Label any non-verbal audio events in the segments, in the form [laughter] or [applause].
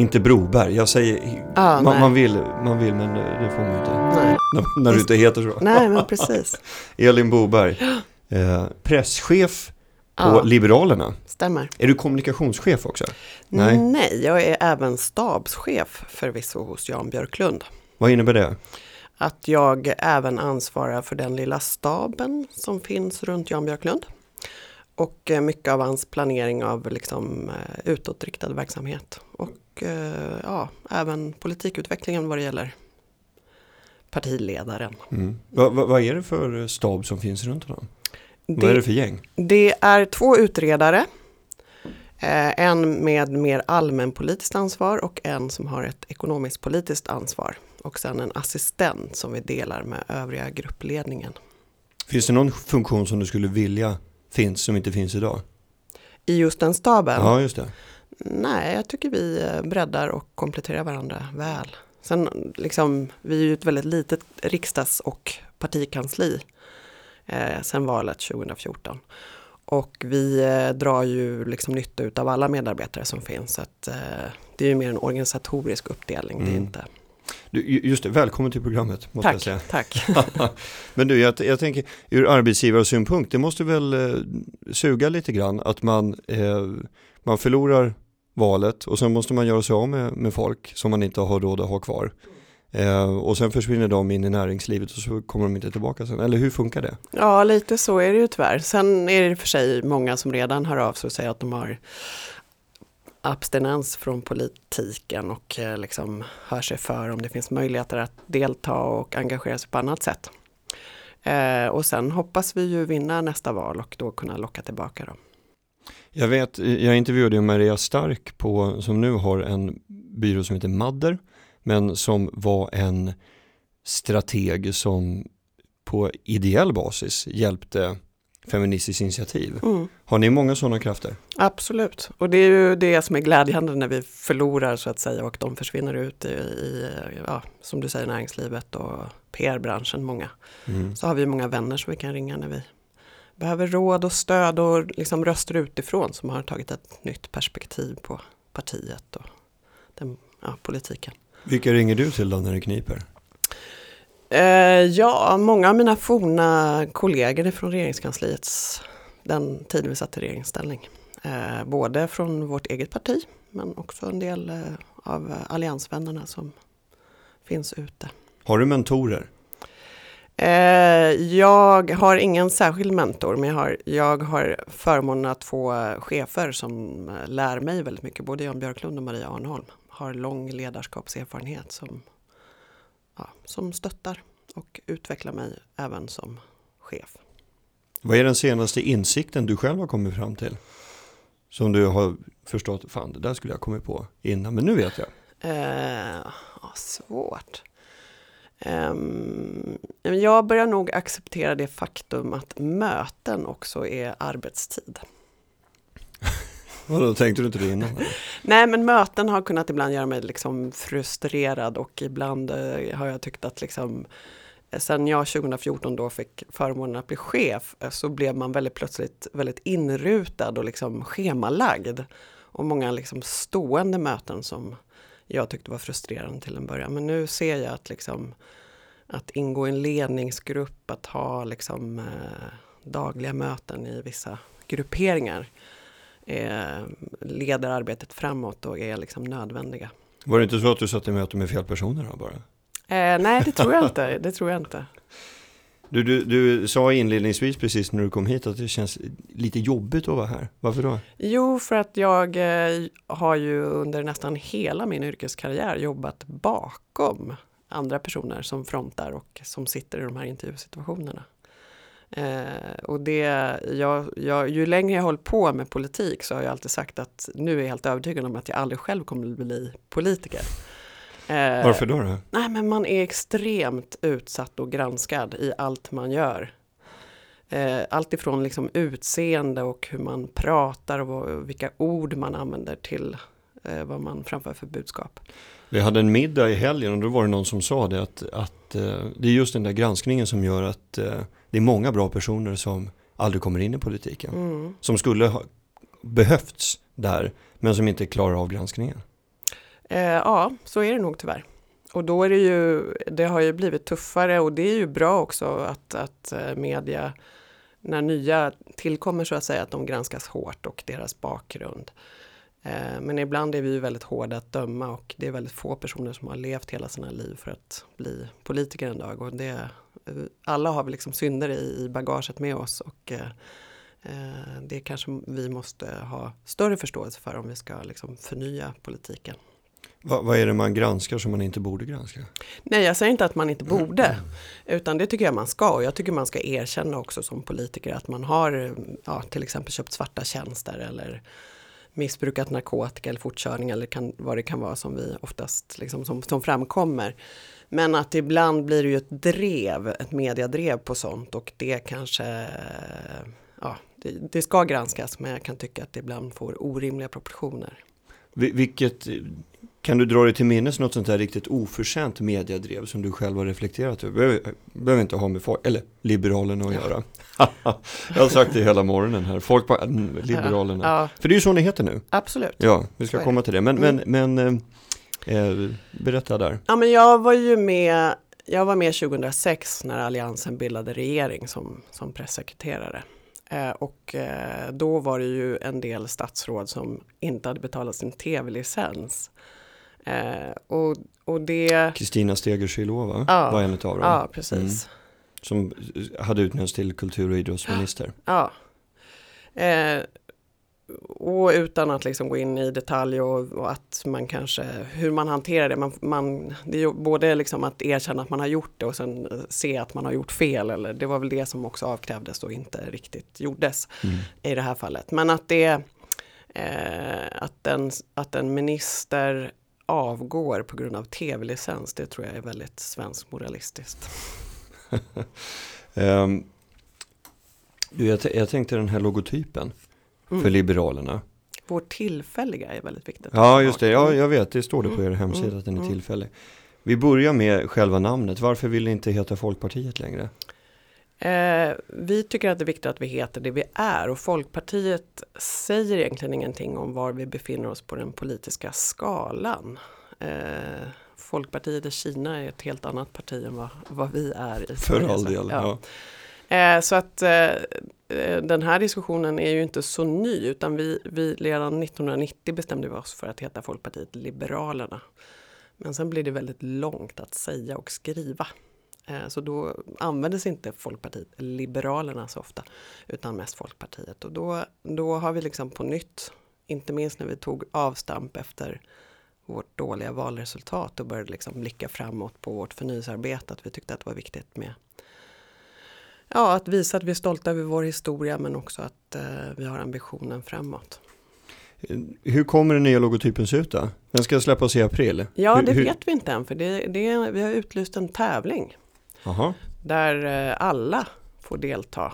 Inte Broberg. Jag säger, Ah, man, man, vill, man vill men det får man inte. Nej. När, när du inte heter så. nej, men precis. [laughs] Elin Boberg. [gasps] Eh, presschef på Ja, Liberalerna. stämmer. Är du kommunikationschef också? Nej. Nej, jag är även stabschef förvisso hos Jan Björklund. Vad innebär det? Att jag även ansvarar för den lilla staben som finns runt Jan Björklund. Och eh, mycket av hans planering av liksom, eh, utåtriktad verksamhet. Och eh, ja, även politikutvecklingen vad det gäller partiledaren. Mm. Vad, vad, vad är det för stab som finns runt honom? Vad är Det, det för gäng? det är två utredare. Eh, en med mer allmänpolitiskt ansvar och en som har ett ekonomiskt politiskt ansvar. Och sen en assistent som vi delar med övriga gruppledningen. Finns det någon funktion som du skulle vilja finns som inte finns idag? I just den staben? Ja, just det. Nej, jag tycker vi eh, breddar och kompletterar varandra väl. Sen liksom, vi är ju ett väldigt litet riksdags och partikansli eh, sen valet 2014. Och vi eh, drar ju liksom nytta av alla medarbetare som finns. Så att, eh, det är ju mer en organisatorisk uppdelning. Det är Mm. inte... Du, ju- just det, välkommen till programmet måste jag Tack, säga. tack. [laughs] Men du, jag, jag tänker ur arbetsgivarsynpunkt, det måste väl eh, suga lite grann att man, eh, man förlorar valet och sen måste man göra sig av med, med folk som man inte har råd att ha kvar. Eh, och sen försvinner de in i näringslivet och så kommer de inte tillbaka sen. Eller hur funkar det? Ja, lite så är det ju tyvärr. Sen är det för sig många som redan hör av sig och säger att de har abstinens från politiken och eh, liksom hör sig för om det finns möjligheter att delta och engagera sig på annat sätt. Eh, och sen hoppas vi ju vinna nästa val och då kunna locka tillbaka dem. Jag vet, jag intervjuade ju Maria Stark på, som nu har en byrå som heter Madder, men som var en strateg som på ideell basis hjälpte Feministiskt initiativ. Mm, Har ni många sådana krafter? absolut, och det är ju det som är glädjande när vi förlorar så att säga och de försvinner ut i, i ja, som du säger, näringslivet och PR-branschen, många. Mm. så har vi många vänner som vi kan ringa när vi behöver råd och stöd och liksom röster utifrån som har tagit ett nytt perspektiv på partiet och den, ja, politiken. Vilka ringer du till då när det kniper? Eh, ja, många av mina forna kollegor från regeringskansliets, den tid vi satt i regeringsställning. Eh, både från vårt eget parti men också en del eh, av alliansvännerna som finns ute. Har du mentorer? Eh, jag har ingen särskild mentor men jag har, jag har förmånen att få chefer som eh, lär mig väldigt mycket. Både Jan Björklund och Maria Arnholm har lång ledarskapserfarenhet som, ja, som stöttar och utvecklar mig även som chef. Vad är den senaste insikten du själv har kommit fram till? Som du har förstått, fan det där skulle jag kommit på innan, men nu vet jag. Eh, svårt. Ehm, jag börjar nog acceptera det faktum att möten också är arbetstid. [laughs] Vadå, tänkte du inte det innan? Nej men möten har kunnat ibland göra mig liksom frustrerad och ibland eh, har jag tyckt att liksom eh, Sen jag 2014 då fick förmånen att bli chef eh, så blev man väldigt plötsligt väldigt inrutad och liksom schemalagd. Och många liksom stående möten som jag tyckte var frustrerande till en början. Men nu ser jag att liksom att ingå i en ledningsgrupp, att ha liksom eh, dagliga möten i vissa grupperingar eh, leder arbetet framåt och är liksom nödvändiga. Var det inte så att du satt i möte med fel personer då bara? Eh, nej, det tror jag inte. Det tror jag inte. Du, du, du sa inledningsvis precis när du kom hit att det känns lite jobbigt att vara här. Varför då? Jo, för att jag eh, har ju under nästan hela min yrkeskarriär jobbat bakom andra personer som frontar och som sitter i de här intervjusituationerna. Eh, och det, jag, jag, ju längre jag håller på med politik så har jag alltid sagt att nu är jag helt övertygad om att jag aldrig själv kommer bli politiker. Eh, Varför då? då? Nej, men man är extremt utsatt och granskad i allt man gör. Eh, allt ifrån liksom utseende och hur man pratar och vilka ord man använder till eh, vad man framför för budskap. Vi hade en middag i helgen och då var det någon som sa det att, att det är just den där granskningen som gör att det är många bra personer som aldrig kommer in i politiken. Mm. Som skulle ha, behövts där men som inte klarar av granskningen. Eh, ja, så är det nog tyvärr. Och då är det ju, det har ju blivit tuffare och det är ju bra också att, att eh, media, när nya tillkommer så att säga, att de granskas hårt och deras bakgrund. Eh, men ibland är vi ju väldigt hårda att döma och det är väldigt få personer som har levt hela sina liv för att bli politiker en dag. Och det, eh, alla har vi liksom synder i, i bagaget med oss och eh, eh, det kanske vi måste ha större förståelse för om vi ska liksom förnya politiken. Va, vad är det man granskar som man inte borde granska? Nej, jag säger inte att man inte borde, utan det tycker jag man ska. Och jag tycker man ska erkänna också som politiker att man har ja, till exempel köpt svarta tjänster eller missbrukat narkotika eller fortkörning eller kan, vad det kan vara som vi oftast liksom, som, som framkommer. Men att ibland blir det ju ett drev, ett mediadrev på sånt och det kanske, ja, det, det ska granskas men jag kan tycka att det ibland får orimliga proportioner. Vilket, kan du dra dig till minnes något sånt här riktigt oförtjänt mediadrev som du själv har reflekterat över? Behöver, behöver inte ha med folk, eller Liberalerna att göra. [laughs] jag har sagt det hela morgonen här, folk bara, mm, Liberalerna. Ja. För det är ju så ni heter nu. Absolut. Ja, vi ska komma till det. Men, mm. men, men eh, eh, berätta där. Ja, men jag var ju med, jag var med 2006 när Alliansen bildade regering som, som pressekreterare. Eh, och eh, då var det ju en del statsråd som inte hade betalat sin tv-licens. Eh, och, och det... Kristina Steger ja, var en av dem. Ja, precis. Mm. Som hade utnämnts till kultur och idrottsminister. Ja. Eh, och utan att liksom gå in i detalj och, och, att man kanske, hur man hanterar det. Man, man, det är både liksom att erkänna att man har gjort det och sen se att man har gjort fel. Eller, det var väl det som också avkrävdes och inte riktigt gjordes mm. i det här fallet. Men att det eh, att, en, att en minister avgår på grund av tv-licens, det tror jag är väldigt svensk moralistiskt. um, [laughs] jag, jag tänkte den här logotypen mm. för Liberalerna. Vår tillfälliga är väldigt viktigt. Ja, just det. Ja, jag vet. Det står det på er mm. hemsida mm. att den är mm. tillfällig. Vi börjar med själva namnet. Varför vill det inte heta Folkpartiet längre? Eh, vi tycker att det är viktigt att vi heter det vi är och Folkpartiet säger egentligen ingenting om var vi befinner oss på den politiska skalan. Eh, Folkpartiet i Kina är ett helt annat parti än vad, vad vi är i Sverige. För all del, ja. ja. Eh, så att eh, den här diskussionen är ju inte så ny utan vi, vi redan 1990 bestämde vi oss för att heta Folkpartiet Liberalerna. Men sen blir det väldigt långt att säga och skriva. Eh, så då användes inte Folkpartiet Liberalerna så ofta utan mest Folkpartiet. Och då, då har vi liksom på nytt, inte minst när vi tog avstamp efter vårt dåliga valresultat och började liksom blicka framåt på vårt förnyelsearbete. Att vi tyckte att det var viktigt med ja, att visa att vi är stolta över vår historia men också att eh, vi har ambitionen framåt. Hur kommer den nya logotypen se ut då? Den ska släppas i april. Ja, det hur, vet vi inte än för det, det, vi har utlyst en tävling. Aha. Där eh, alla får delta.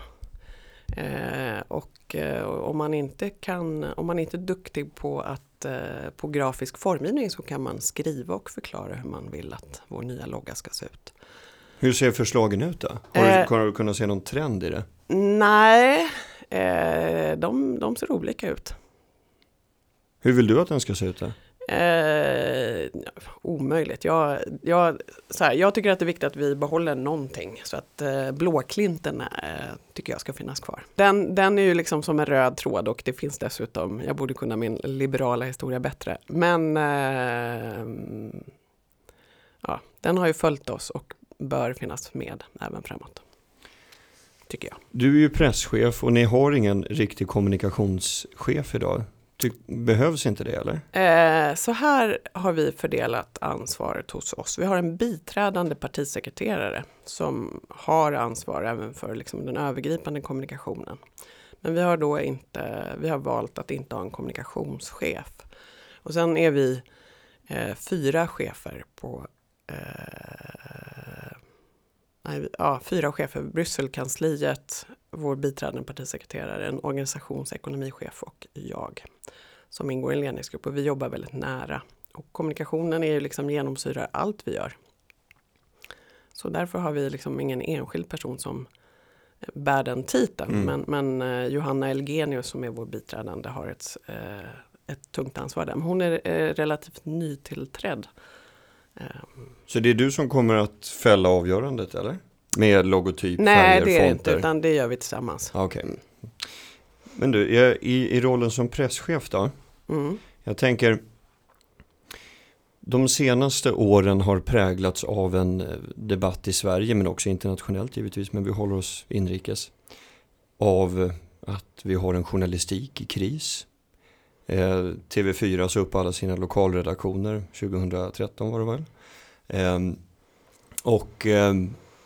Eh, och eh, om man inte kan, om man inte är duktig på att på grafisk formgivning så kan man skriva och förklara hur man vill att vår nya logga ska se ut. Hur ser förslagen ut då? Har du kunnat se någon trend i det? Nej, de, de ser olika ut. Hur vill du att den ska se ut då? Eh, omöjligt. Jag, jag, så här, jag tycker att det är viktigt att vi behåller någonting. Så att eh, blåklinten eh, tycker jag ska finnas kvar. Den, den är ju liksom som en röd tråd och det finns dessutom, jag borde kunna min liberala historia bättre. Men eh, ja, den har ju följt oss och bör finnas med även framåt. Tycker jag. Du är ju presschef och ni har ingen riktig kommunikationschef idag. Ty behövs inte det eller? Eh, så här har vi fördelat ansvaret hos oss. Vi har en biträdande partisekreterare som har ansvar även för liksom, den övergripande kommunikationen. Men vi har då inte, vi har valt att inte ha en kommunikationschef. Och sen är vi eh, fyra chefer på eh, nej, ja, fyra chefer, Brysselkansliet, vår biträdande partisekreterare, en organisationsekonomichef och jag som ingår i en ledningsgrupp och vi jobbar väldigt nära. Och kommunikationen är ju liksom genomsyrar allt vi gör. Så därför har vi liksom ingen enskild person som bär den titeln. Mm. Men, men eh, Johanna Elgenius som är vår biträdande har ett, eh, ett tungt ansvar där. Men hon är eh, relativt nytillträdd. Eh, Så det är du som kommer att fälla avgörandet eller? Med logotyp, nej, färger, det är det fonter? inte, utan det gör vi tillsammans. Ah, Okej. Men du, i, i rollen som presschef då? Mm. Jag tänker, de senaste åren har präglats av en eh, debatt i Sverige, men också internationellt givetvis, men vi håller oss inrikes, av eh, att vi har en journalistik i kris. Eh, TV4 sa upp alla sina lokalredaktioner 2013 var det väl. Eh, och eh,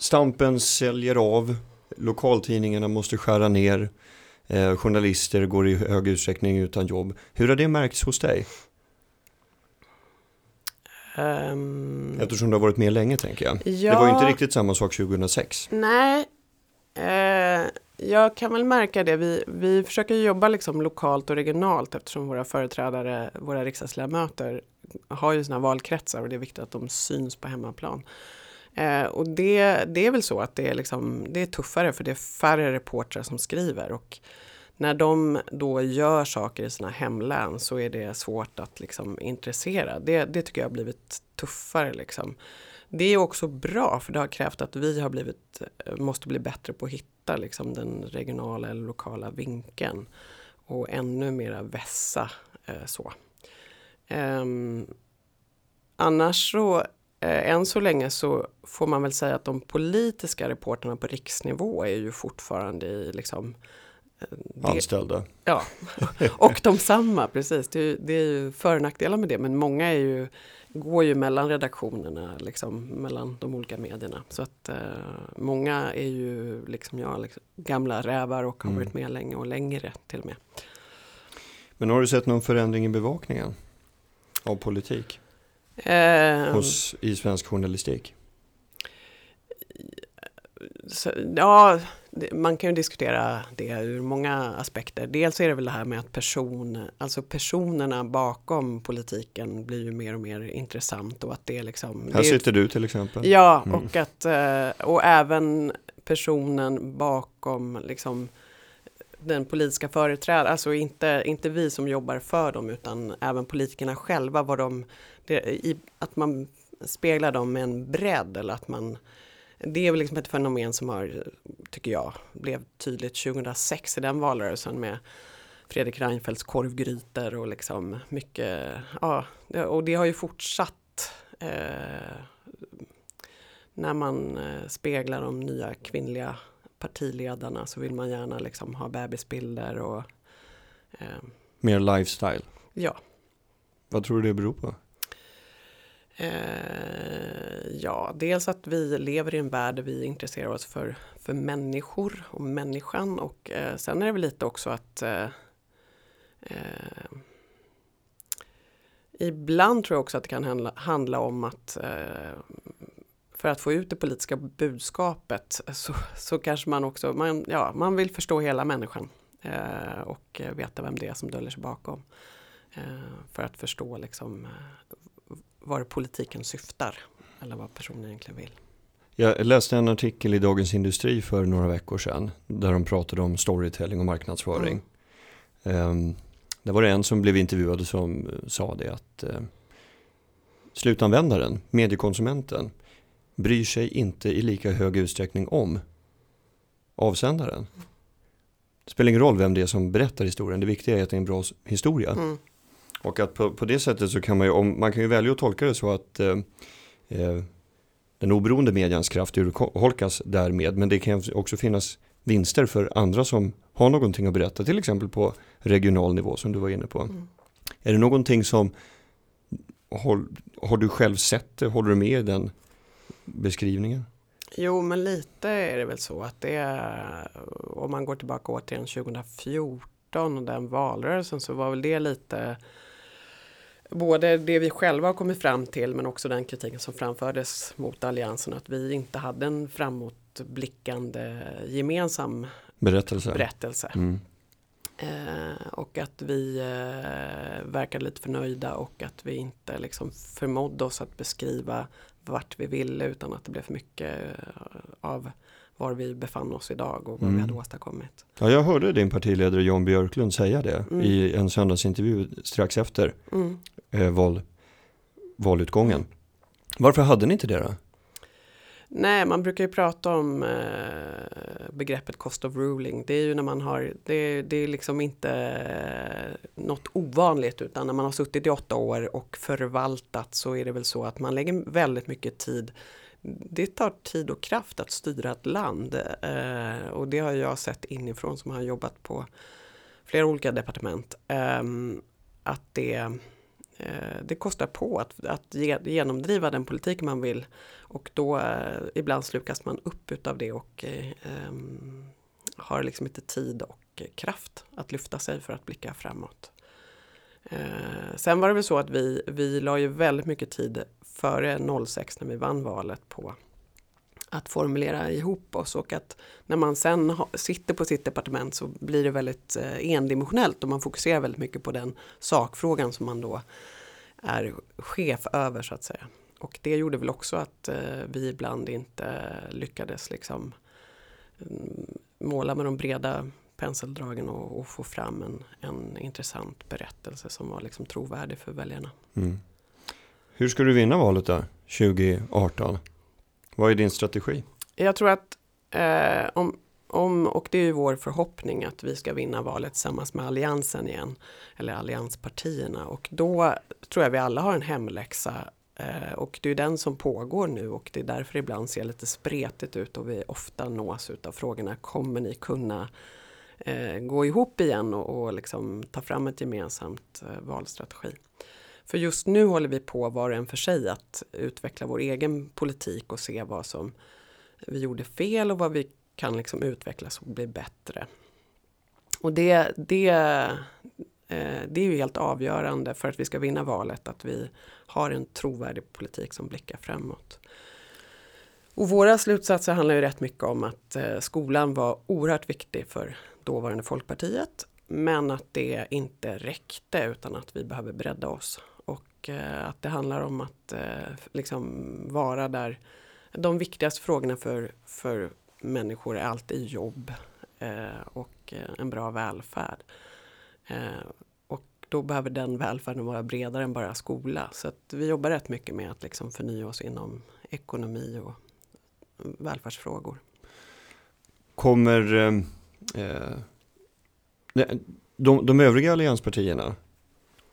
Stampen säljer av, lokaltidningarna måste skära ner, eh, journalister går i hög utsträckning utan jobb. Hur har det märkts hos dig? Ehm, Eftersom du har varit med länge tänker jag. ja, Det var ju inte riktigt samma sak 2006. Nej, eh, jag kan väl märka det. Vi, vi försöker jobba liksom lokalt och regionalt eftersom våra företrädare, våra riksdagsledamöter har ju sina valkretsar och det är viktigt att de syns på hemmaplan. Eh, och det, det är väl så att det är, liksom, det är tuffare för det är färre reportrar som skriver. Och när de då gör saker i sina hemlän så är det svårt att liksom intressera. Det, det tycker jag har blivit tuffare. Liksom. Det är också bra för det har krävt att vi har blivit, eh, måste bli bättre på att hitta liksom, den regionala eller lokala vinkeln. Och ännu mera vässa eh, så. Um, annars så, än så länge så får man väl säga att de politiska reporterna på riksnivå är ju fortfarande i liksom eh, det- Anställda. Ja, [laughs] och de samma, precis. Det är, det är ju för och nackdelar med det, men många är ju, går ju mellan redaktionerna, liksom, mellan de olika medierna. Så att eh, många är ju, liksom jag, liksom, gamla rävar och har Mm. varit med länge och längre till och med. Men har du sett någon förändring i bevakningen av politik Eh, hos, i svensk journalistik? så, ja, man kan ju diskutera det ur många aspekter. Dels är det väl det här med att person, alltså personerna bakom politiken blir ju mer och mer intressant och att det är liksom... Här det sitter du till exempel. Ja, Mm. och, att, eh, och även personen bakom liksom, den politiska företrädaren, alltså inte, inte vi som jobbar för dem utan även politikerna själva, vad de, det, i, att man speglar dem med en bredd eller att man det är väl liksom ett fenomen som har, tycker jag, blev tydligt 2006 i den valrörelsen med Fredrik Reinfeldts korvgrytor och liksom mycket, ja, och det har ju fortsatt eh, när man eh, speglar de nya kvinnliga partiledarna så vill man gärna liksom ha bebisbilder och eh, Mer lifestyle. ja. Vad tror du det beror på? Eh, ja, dels att vi lever i en värld där vi intresserar oss för, för människor och människan och eh, sen är det väl lite också att eh, eh, Ibland tror jag också att det kan handla, handla om att eh, för att få ut det politiska budskapet så, så kanske man också, man, ja, man vill förstå hela människan eh, och veta vem det är som döljer sig bakom. Eh, för att förstå liksom eh, var politiken syftar eller vad personen egentligen vill. Jag läste en artikel i Dagens Industri för några veckor sedan där de pratade om storytelling och marknadsföring. Um, där var det en som blev intervjuad som eh, sa det att uh, slutanvändaren, mediekonsumenten, bryr sig inte i lika hög utsträckning om avsändaren. Det spelar ingen roll vem det är som berättar historien, det viktiga är att det är en bra historia. Mm. Och att på, på det sättet så kan man ju, om, man kan ju välja att tolka det så att eh, eh, den oberoende medians kraft urholkas därmed. Men det kan också finnas vinster för andra som har någonting att berätta, till exempel på regional nivå som du var inne på. Mm. Är det någonting som, har, har du själv sett det, håller du med i den beskrivningen? Jo, men lite är det väl så att det är, om man går tillbaka återigen 2014 och den valrörelsen så var väl det lite både det vi själva har kommit fram till men också den kritiken som framfördes mot alliansen att vi inte hade en framåtblickande gemensam Berättelse? berättelse. Mm. Eh, och att vi eh, verkade lite förnöjda och att vi inte liksom förmådde oss att beskriva vart vi ville utan att det blev för mycket eh, av var vi befann oss idag och vad Mm. vi hade åstadkommit. Ja, jag hörde din partiledare Jan Björklund säga det Mm. i en söndagsintervju strax efter Mm. eh, val, valutgången. Varför hade ni inte det då? Nej, man brukar ju prata om eh, begreppet cost of ruling. Det är ju när man har, det, det är liksom inte eh, något ovanligt utan när man har suttit i åtta år och förvaltat så är det väl så att man lägger väldigt mycket tid. Det tar tid och kraft att styra ett land eh, och det har jag sett inifrån som har jobbat på flera olika departement. Eh, att det, eh, det kostar på att, att ge, genomdriva den politik man vill och då eh, ibland slukas man upp utav det och eh, har liksom inte tid och kraft att lyfta sig för att blicka framåt. Eh, sen var det väl så att vi, vi la ju väldigt mycket tid före 06 när vi vann valet på att formulera ihop oss och att när man sen sitter på sitt departement så blir det väldigt eh, endimensionellt och man fokuserar väldigt mycket på den sakfrågan som man då är chef över så att säga. Och det gjorde väl också att eh, vi ibland inte lyckades liksom mm, måla med de breda penseldragen och, och få fram en, en intressant berättelse som var liksom trovärdig för väljarna. Mm. Hur ska du vinna valet då, 2018? Vad är din strategi? Jag tror att eh, om, om, och det är ju vår förhoppning att vi ska vinna valet tillsammans med alliansen igen, eller allianspartierna och då tror jag vi alla har en hemläxa eh, och det är den som pågår nu och det är därför det ibland ser lite spretigt ut och vi ofta nås av frågorna kommer ni kunna eh, gå ihop igen och, och liksom ta fram ett gemensamt eh, valstrategi. För just nu håller vi på var och en för sig att utveckla vår egen politik och se vad som vi gjorde fel och vad vi kan liksom utvecklas och bli bättre. Och det, det, eh, det är ju helt avgörande för att vi ska vinna valet att vi har en trovärdig politik som blickar framåt. Och våra slutsatser handlar ju rätt mycket om att eh, skolan var oerhört viktig för dåvarande Folkpartiet men att det inte räckte utan att vi behöver bredda oss och eh, att det handlar om att eh, liksom vara där de viktigaste frågorna för, för människor är alltid jobb eh, och en bra välfärd. Och då behöver den välfärden vara bredare än bara skola. Så att vi jobbar rätt mycket med att liksom förnya oss inom ekonomi och välfärdsfrågor. Kommer eh, de, de övriga allianspartierna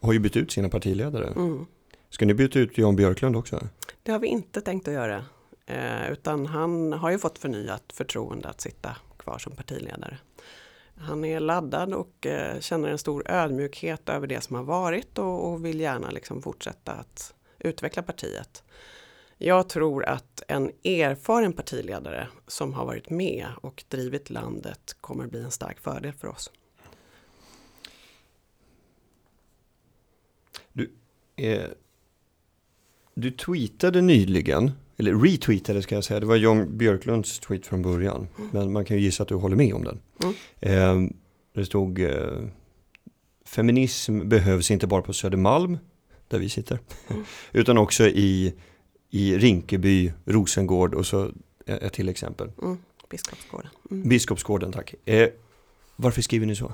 har ju bytt ut sina partiledare. Mm. Ska ni byta ut Jan Björklund också? Det har vi inte tänkt att göra. Eh, utan han har ju fått förnyat förtroende att sitta kvar som partiledare. Han är laddad och eh, känner en stor ödmjukhet över det som har varit och, och vill gärna liksom fortsätta att utveckla partiet. Jag tror att en erfaren partiledare som har varit med och drivit landet kommer bli en stark fördel för oss. Eh, du tweetade nyligen, eller retweetade ska jag säga, det var Jan Björklunds tweet från början. Men man kan ju gissa att du håller med om den. Mm. Eh, det stod eh, Feminism behövs inte bara på Södermalm, där vi sitter, Mm. [laughs] utan också i, i Rinkeby, Rosengård och så ett till exempel. Mm. Biskopsgården. Mm. Biskopsgården, tack. Eh, varför skriver ni så?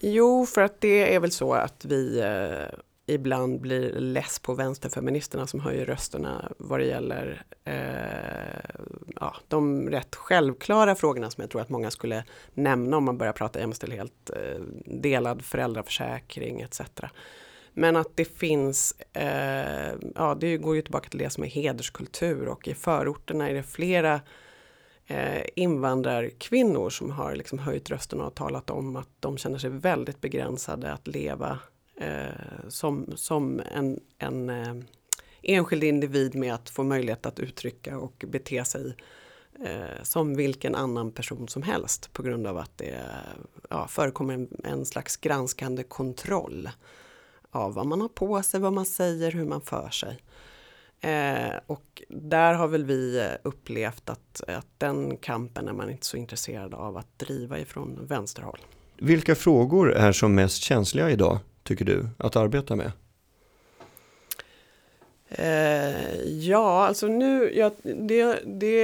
Jo, för att det är väl så att vi eh, ibland blir less på vänsterfeministerna som höjer rösterna vad det gäller eh, ja, de rätt självklara frågorna som jag tror att många skulle nämna om man börjar prata jämställdhet, eh, delad föräldraförsäkring etc. Men att det finns, eh, ja det går ju tillbaka till det som är hederskultur och i förorterna är det flera eh, invandrarkvinnor som har liksom höjt rösten och talat om att de känner sig väldigt begränsade att leva eh, som, som en, en eh, enskild individ med att få möjlighet att uttrycka och bete sig eh, som vilken annan person som helst på grund av att det ja, förekommer en, en slags granskande kontroll av vad man har på sig, vad man säger, hur man för sig. Eh, och där har väl vi eh, upplevt att, att den kampen är man inte så intresserad av att driva ifrån vänsterhåll. Vilka frågor är som mest känsliga idag, tycker du, att arbeta med? Eh, ja, alltså nu, jag, det, det,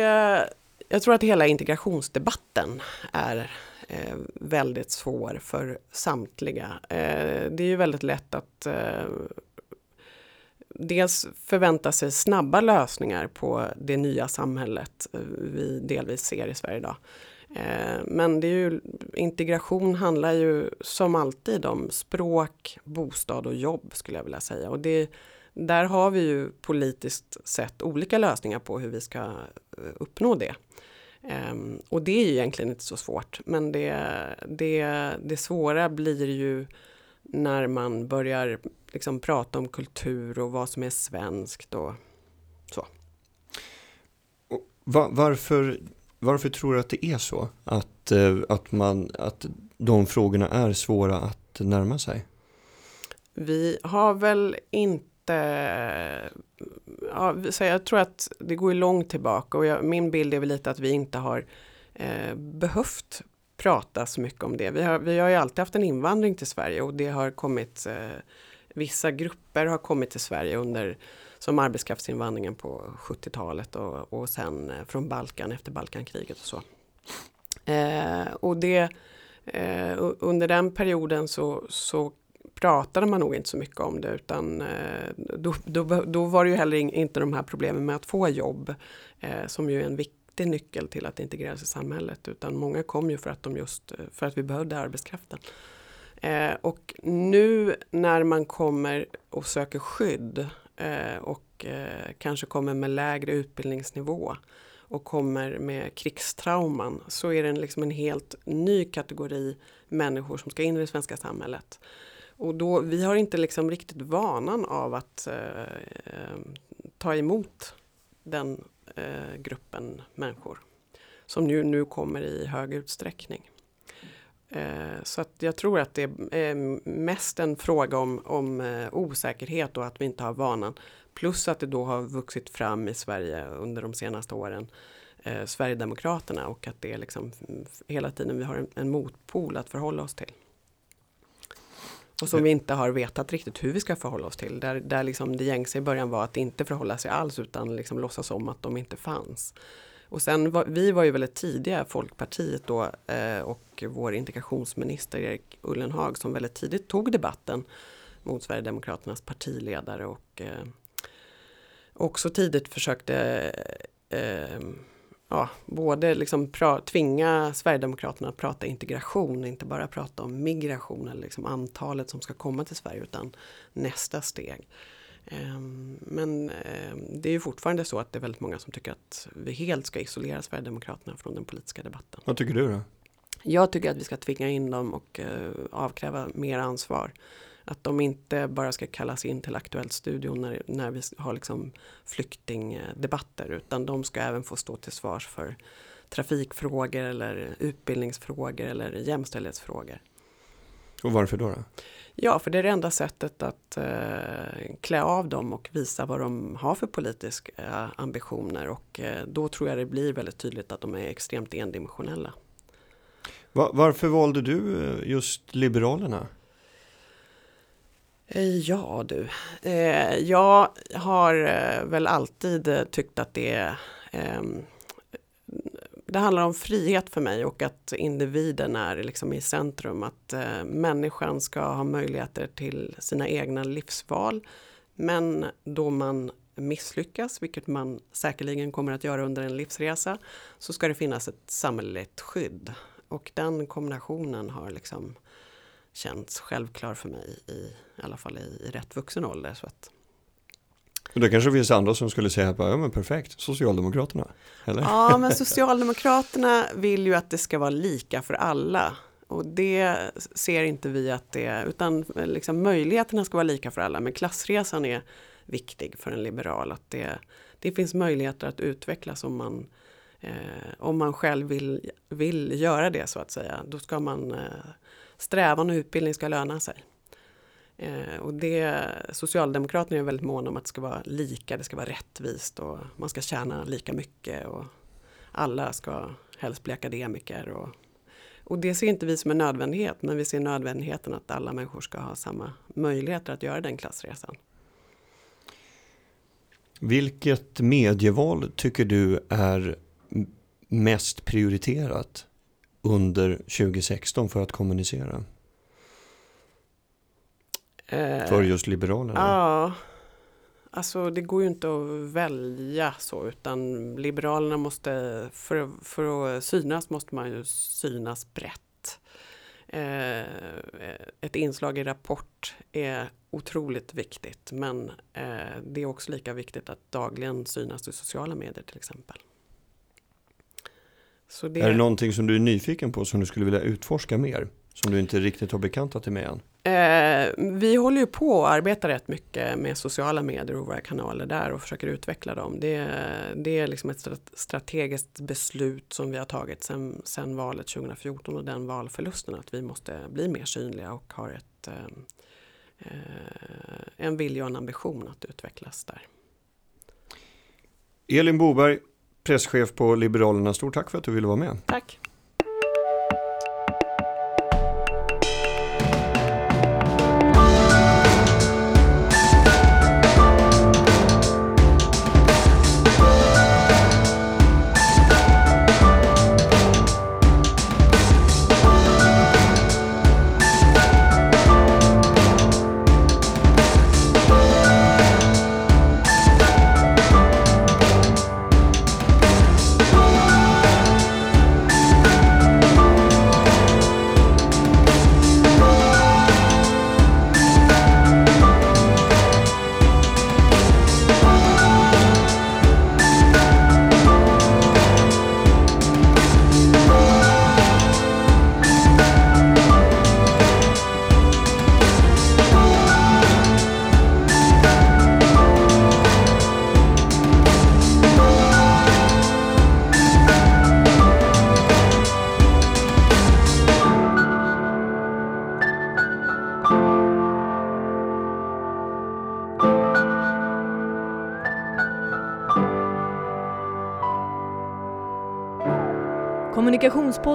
jag tror att hela integrationsdebatten är eh, väldigt svår för samtliga. Eh, det är ju väldigt lätt att eh, dels förvänta sig snabba lösningar på det nya samhället eh, vi delvis ser i Sverige idag. Eh, men det är ju, integration handlar ju som alltid om språk, bostad och jobb skulle jag vilja säga. Och det, där har vi ju politiskt sett olika lösningar på hur vi ska eh, uppnå det. Ehm, och det är ju egentligen inte så svårt. Men det, det, det svåra blir ju när man börjar liksom prata om kultur och vad som är svenskt och så. Och var, varför, varför tror du att det är så? Att, eh, att, man, att de frågorna är svåra att närma sig? Vi har väl inte ja, så jag tror att det går långt tillbaka och jag, min bild är väl lite att vi inte har eh, behövt prata så mycket om det. Vi har, vi har ju alltid haft en invandring till Sverige och det har kommit eh, vissa grupper har kommit till Sverige under som arbetskraftsinvandringen på 70-talet och, och sen eh, från Balkan efter Balkankriget och så. Eh, och det, eh, under den perioden så, så pratade man nog inte så mycket om det utan eh, då, då, då var det ju heller inte de här problemen med att få jobb eh, som ju är en viktig nyckel till att integreras i samhället utan många kom ju för att de just eh, för att vi behövde arbetskraften. Eh, och nu när man kommer och söker skydd Eh, och eh, kanske kommer med lägre utbildningsnivå och kommer med krigstrauman så är det en, liksom en helt ny kategori människor som ska in i det svenska samhället. Och då, vi har inte liksom riktigt vanan av att eh, eh ta emot den eh, gruppen människor som nu, nu kommer i hög utsträckning. Eh, så att jag tror att det är mest en fråga om, om eh, osäkerhet och att vi inte har vanan. Plus att det då har vuxit fram i Sverige under de senaste åren eh, Sverigedemokraterna och att det är liksom hela tiden vi har en, en motpol att förhålla oss till. Och som vi inte har vetat riktigt hur vi ska förhålla oss till. Där, där liksom det gängse i början var att inte förhålla sig alls utan liksom låtsas om att de inte fanns. Och sen var, vi var ju väldigt tidiga, Folkpartiet då eh, och vår integrationsminister Erik Ullenhag som väldigt tidigt tog debatten mot Sverigedemokraternas partiledare och eh, också tidigt försökte eh, ja, både liksom pra, tvinga Sverigedemokraterna att prata integration, inte bara prata om migration eller liksom antalet som ska komma till Sverige utan nästa steg. Ehm, men ehm, det är ju fortfarande så att det är väldigt många som tycker att vi helt ska isolera Sverigedemokraterna från den politiska debatten. Vad tycker du då? Jag tycker att vi ska tvinga in dem och eh, avkräva mer ansvar. Att de inte bara ska kallas in till Aktuellt studion när, när vi har liksom flyktingdebatter utan de ska även få stå till svars för trafikfrågor eller utbildningsfrågor eller jämställdhetsfrågor. Och varför då? då? Ja, för det är det enda sättet att eh, klä av dem och visa vad de har för politiska eh, ambitioner och eh, då tror jag det blir väldigt tydligt att de är extremt endimensionella. Va varför valde du eh, just Liberalerna? Eh, ja du, eh, jag har väl alltid tyckt att det ehm, det handlar om frihet för mig och att individen är liksom i centrum. Att eh, människan ska ha möjligheter till sina egna livsval. Men då man misslyckas, vilket man säkerligen kommer att göra under en livsresa, så ska det finnas ett samhälleligt skydd. Och den kombinationen har liksom känts självklar för mig i, i alla fall i, i rätt vuxen ålder. Så att men det kanske finns andra som skulle säga att ja men perfekt, Socialdemokraterna. Eller? Ja, men Socialdemokraterna vill ju att det ska vara lika för alla. Och det ser inte vi att det är, utan liksom möjligheterna ska vara lika för alla. Men klassresan är viktig för en liberal. Att det, det finns möjligheter att utvecklas om man, eh, om man själv vill, vill göra det så att säga. Då ska man, eh, strävan och utbildning ska löna sig. Eh, och det, Socialdemokraterna är väldigt måna om att det ska vara lika, det ska vara rättvist och man ska tjäna lika mycket och alla ska helst bli akademiker. Och, och det ser inte vi som en nödvändighet, men vi ser nödvändigheten att alla människor ska ha samma möjligheter att göra den klassresan. Vilket medieval tycker du är mest prioriterat under 2016 för att kommunicera? Eh, För just Liberalerna? Ja, alltså det går ju inte att välja så utan Liberalerna måste, för, för att synas måste man ju synas brett. Eh, ett inslag i Rapport är otroligt viktigt men eh, det är också lika viktigt att dagligen synas i sociala medier till exempel. Det... Är det någonting som du är nyfiken på som du skulle vilja utforska mer? Som du inte riktigt har bekantat dig med än? Eh, vi håller ju på att arbeta rätt mycket med sociala medier och våra kanaler där och försöker utveckla dem. Det, det är liksom ett strategiskt beslut som vi har tagit sedan, sedan valet 2014 och den valförlusten att vi måste bli mer synliga och har ett, eh, eh, en vilja och en ambition att utvecklas där. Elin Boberg, presschef på Liberalerna, stort tack för att du ville vara med. Tack.